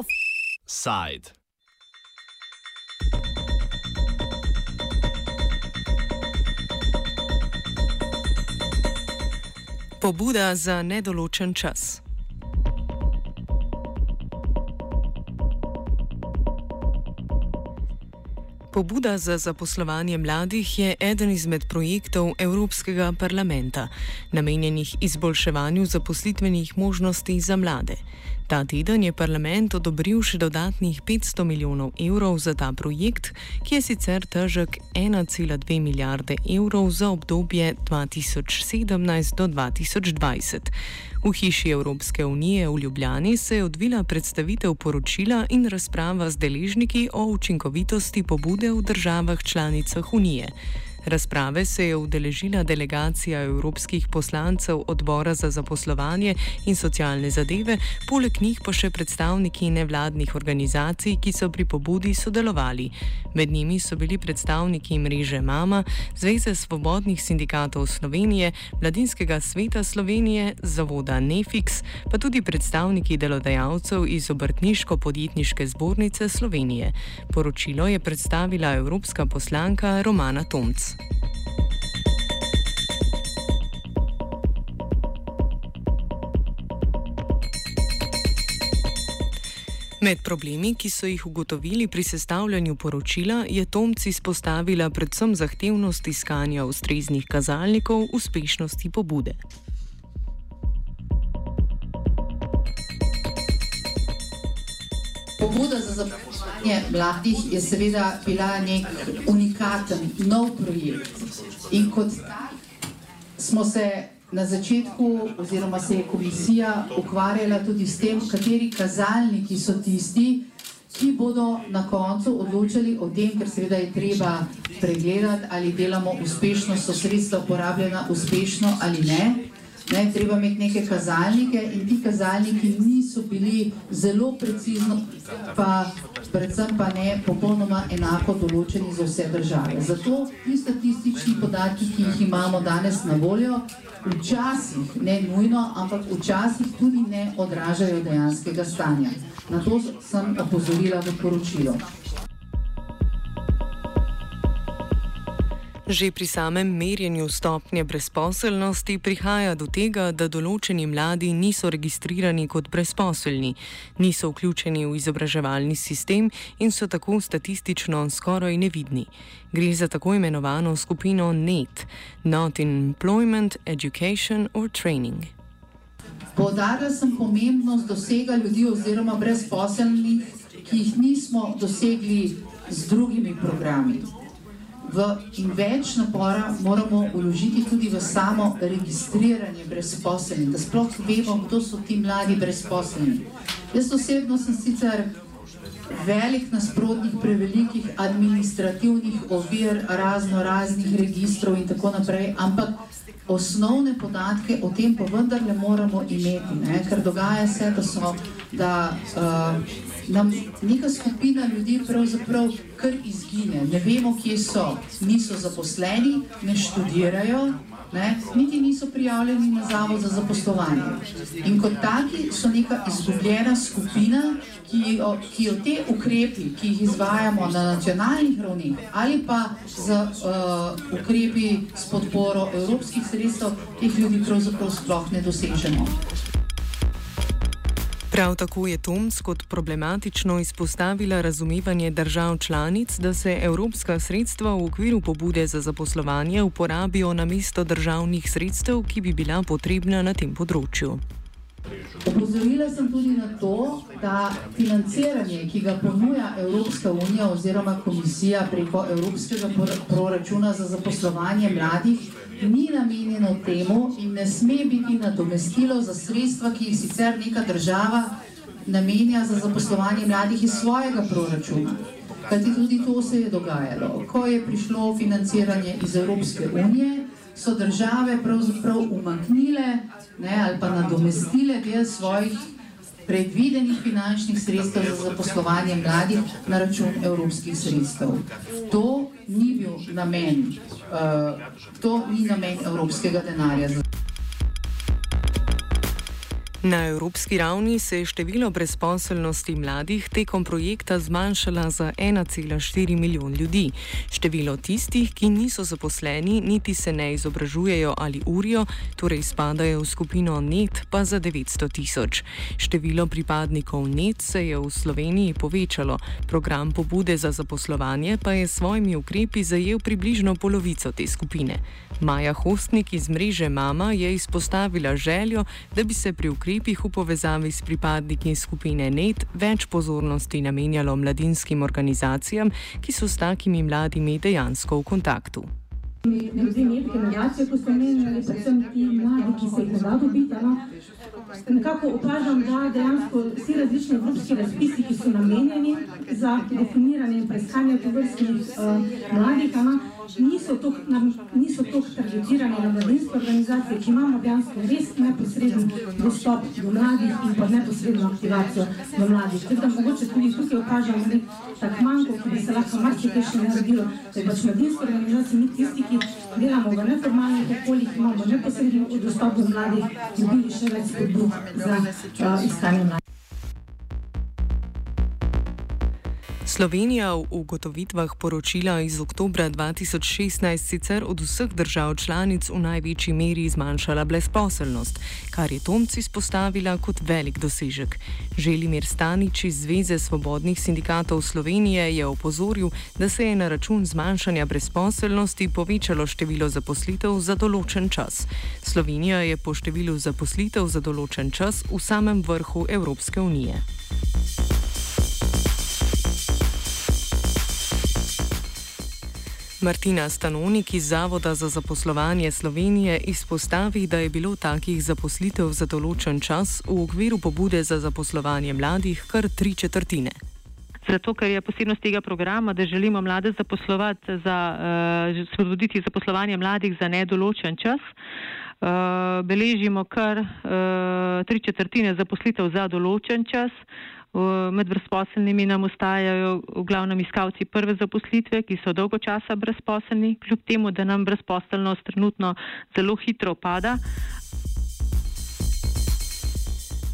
Offside. Pobuda za nedoločen čas. Pobuda za zaposlovanje mladih je eden izmed projektov Evropskega parlamenta, namenjenih izboljševanju zaposlitvenih možnosti za mlade. Ta teden je parlament odobril še dodatnih 500 milijonov evrov za ta projekt, ki je sicer težek 1,2 milijarde evrov za obdobje 2017 do 2020. V hiši Evropske unije v Ljubljani se je odvila predstavitev poročila in razprava z deležniki o učinkovitosti pobude v državah članicah unije. Razprave se je udeležila delegacija evropskih poslancev odbora za zaposlovanje in socialne zadeve, poleg njih pa še predstavniki nevladnih organizacij, ki so pri pobudi sodelovali. Med njimi so bili predstavniki mreže Mama, Zveze svobodnih sindikatov Slovenije, Mladinskega sveta Slovenije, Zavoda Nefix, pa tudi predstavniki delodajalcev iz Obrtniško-podjetniške zbornice Slovenije. Poročilo je predstavila evropska poslanka Romana Tomc. Med problemi, ki so jih ugotovili pri sestavljanju poročila, je Tomci izpostavila predvsem zahtevnost iskanja ustreznih kazalnikov uspešnosti pobude. Pobuda za zaposlovanje mladih je seveda bila nek unikaten, nov projekt. In kot tak smo se na začetku, oziroma se je komisija ukvarjala tudi s tem, kateri kazalniki so tisti, ki bodo na koncu odločili o tem, ker seveda je treba pregledati, ali delamo uspešno, so sredstva porabljena uspešno ali ne. Ne, treba imeti neke kazalnike in ti kazalniki niso bili zelo precizno, pa predvsem pa ne popolnoma enako določeni za vse države. Zato ti statistični podatki, ki jih imamo danes na voljo, včasih, ne nujno, ampak včasih tudi ne odražajo dejanskega stanja. Na to sem opozorila v poročilu. Že pri samem merjenju stopnje brezposelnosti prihaja do tega, da določeni mladi niso registrirani kot brezposelni, niso vključeni v izobraževalni sistem in so tako statistično skoraj nevidni. Gre za tako imenovano skupino NET, Not in Employment, Education or Training. Poudarila sem pomembnost dosega ljudi oziroma brezposelnih, ki jih nismo dosegli z drugimi programi v, več napora moramo uložiti tudi v samo registriranje brezposelnih, da sploh vemo, kdo so ti mladi brezposelni. Jaz osebno sem sicer velik nasprotnik prevelikih administrativnih ovir, razno raznih registrov in tako naprej, ampak osnovne podatke o tem pa vendarle moramo imeti, ne? ker dogaja se, da so, da uh, nam neka skupina ljudi pravzaprav kar izgine. Ne vemo, kje so. Niso zaposleni, ne študirajo, ne? niti niso prijavljeni na zavod za zaposlovanje. In kot taki so neka izgubljena skupina, ki jo, ki jo te ukrepi, ki jih izvajamo na nacionalnih ravnih ali pa z uh, ukrepi s podporo evropskih sredstev, teh ljudi pravzaprav sploh ne dosežemo. Prav tako je Tomc kot problematično izpostavila razumevanje držav članic, da se evropska sredstva v okviru pobude za zaposlovanje uporabijo na mesto državnih sredstev, ki bi bila potrebna na tem področju. Opozorila sem tudi na to, da financiranje, ki ga ponuja Evropska unija oziroma komisija preko Evropskega proračuna za zaposlovanje mladih, ni namenjeno temu in ne sme biti nadomestilo za sredstva, ki jih sicer neka država namenja za zaposlovanje mladih iz svojega proračuna. Kajti tudi to se je dogajalo. Ko je prišlo financiranje iz Evropske unije, so države pravzaprav umaknile ne, ali pa nadomestile del svojih predvidenih finančnih sredstev za zaposlovanje mladih na račun evropskih sredstev. To ni bil namen, uh, to ni namen evropskega denarja. Na evropski ravni se je število brezposelnosti mladih tekom projekta zmanjšala za 1,4 milijon ljudi. Število tistih, ki niso zaposleni, niti se ne izobražujejo ali urijo, torej spadajo v skupino NET, pa za 900 tisoč. Število pripadnikov NET se je v Sloveniji povečalo, program pobude za zaposlovanje pa je s svojimi ukrepi zajel približno polovico te skupine. Maja Hostnik iz mreže Mama je izpostavila željo, da bi se pri ukrepih ukrepih v povezavi s pripadniki skupine NET več pozornosti namenjalo mladinskim organizacijam, ki so s takimi mladimi dejansko v kontaktu. Ljudje, med generacijo, ko ste menjali, predvsem ti mladi, ki se jih da dobiti, no? nekako opažam, da dejansko vsi različni evropski razpisi, ki so namenjeni za definiranje in preiskanje tovrstnih uh, mladih, no? Niso tako targetirane na mladinske organizacije, ki imamo dejansko res neposreden dostop do mladih in pa neposredno aktivacijo do mladih. Tako da mogoče tudi tukaj opažamo nek tak manjko, ki bi se lahko marsikaj še naredilo, da je pač mladinske organizacije mi tisti, ki delamo v neformalnih okoljih, imamo neposredno dostop do mladih, dobili še več spodbud za uh, iskanje mladih. Slovenija v ugotovitvah poročila iz oktobra 2016 sicer od vseh držav članic v največji meri zmanjšala brezposelnost, kar je Tomc izpostavila kot velik dosežek. Želimir Stanič iz Zveze svobodnih sindikatov Slovenije je opozoril, da se je na račun zmanjšanja brezposelnosti povečalo število zaposlitev za določen čas. Slovenija je po številu zaposlitev za določen čas v samem vrhu Evropske unije. Martina Stanonik iz Zavoda za zaposlovanje Slovenije izpostavi, da je bilo takih zaposlitev za določen čas v okviru pobude za zaposlovanje mladih kar tri četrtine. Zato, ker je posebnost tega programa, da želimo mlade zaposlovati, za, uh, spodbuditi zaposlovanje mladih za nedoločen čas, uh, beležimo kar uh, tri četrtine zaposlitev za določen čas. Uh, Med brezposelnimi nam ostajajo v glavnem iskalci prve zaposlitve, ki so dolgo časa brezposelni, kljub temu, da nam brezposelnost trenutno zelo hitro pada.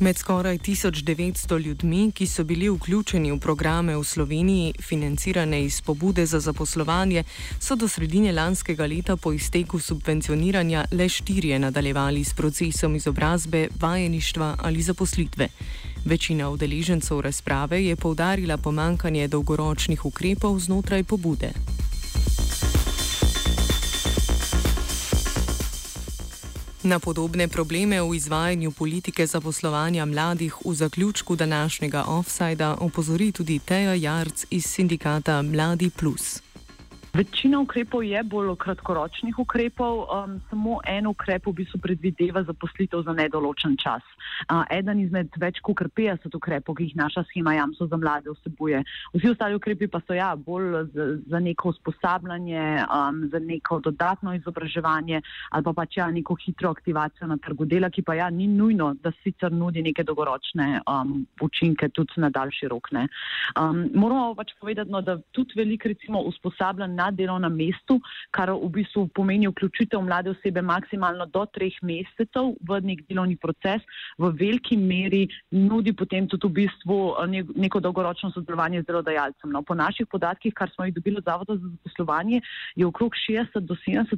Med skoraj 1900 ljudmi, ki so bili vključeni v programe v Sloveniji, financirane iz pobude za zaposlovanje, so do sredine lanskega leta po izteku subvencioniranja le štirje nadaljevali s procesom izobrazbe, vajeništva ali zaposlitve. Večina udeležencev razprave je povdarila pomankanje dolgoročnih ukrepov znotraj pobude. Na podobne probleme v izvajanju politike zaposlovanja mladih v zaključku današnjega offsajda opozori tudi Teja Jarc iz sindikata Mladi Plus. Večina ukrepov je bolj kratkoročnih ukrepov, um, samo en ukrep v bistvu predvideva zaposlitev za nedoločen čas. Uh, eden izmed več kot 50 ukrepov, ki jih naša schema jamstva za mlade vsebuje. Vsi ostali ukrepi pa so ja, bolj za, za neko usposabljanje, um, za neko dodatno izobraževanje ali pa pač ja, neko hitro aktivacijo na trgu dela, ki pa ja, ni nujno, da sicer nudi neke dolgoročne um, učinke tudi na daljši rok. Um, moramo pač povedati, no, da tudi veliko recimo usposabljanja na delovnem mestu, kar v bistvu pomeni vključitev mlade osebe maksimalno do treh mesecev v nek delovni proces, v veliki meri nudi potem tudi v bistvu eh, neko dolgoročno sodelovanje z delodajalcem. No, po naših podatkih, kar smo jih dobili od Zavoda za zaposlovanje, je okrog 60 do 70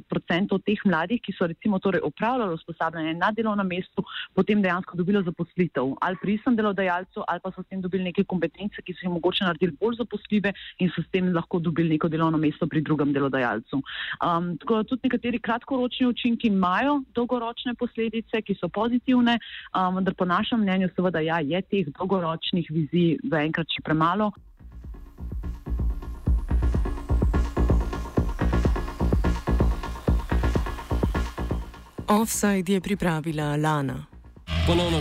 odstotkov teh mladih, ki so recimo torej upravljali usposabljanje na delovnem mestu, potem dejansko dobilo zaposlitev ali pri istem delodajalcu ali pa so s tem dobili neke kompetence, ki so jim mogoče naredili bolj zaposljive in so s tem lahko dobili neko delovno mesto pri drugem delodajalcu. Um, tako da tudi nekateri kratkoročni učinki imajo dolgoročne posledice, ki so pozitivne, um, vendar po našem mnenju seveda ja, je teh dolgoročnih vizij zaenkrat še premalo. Offside je pripravila Lana. Ponovno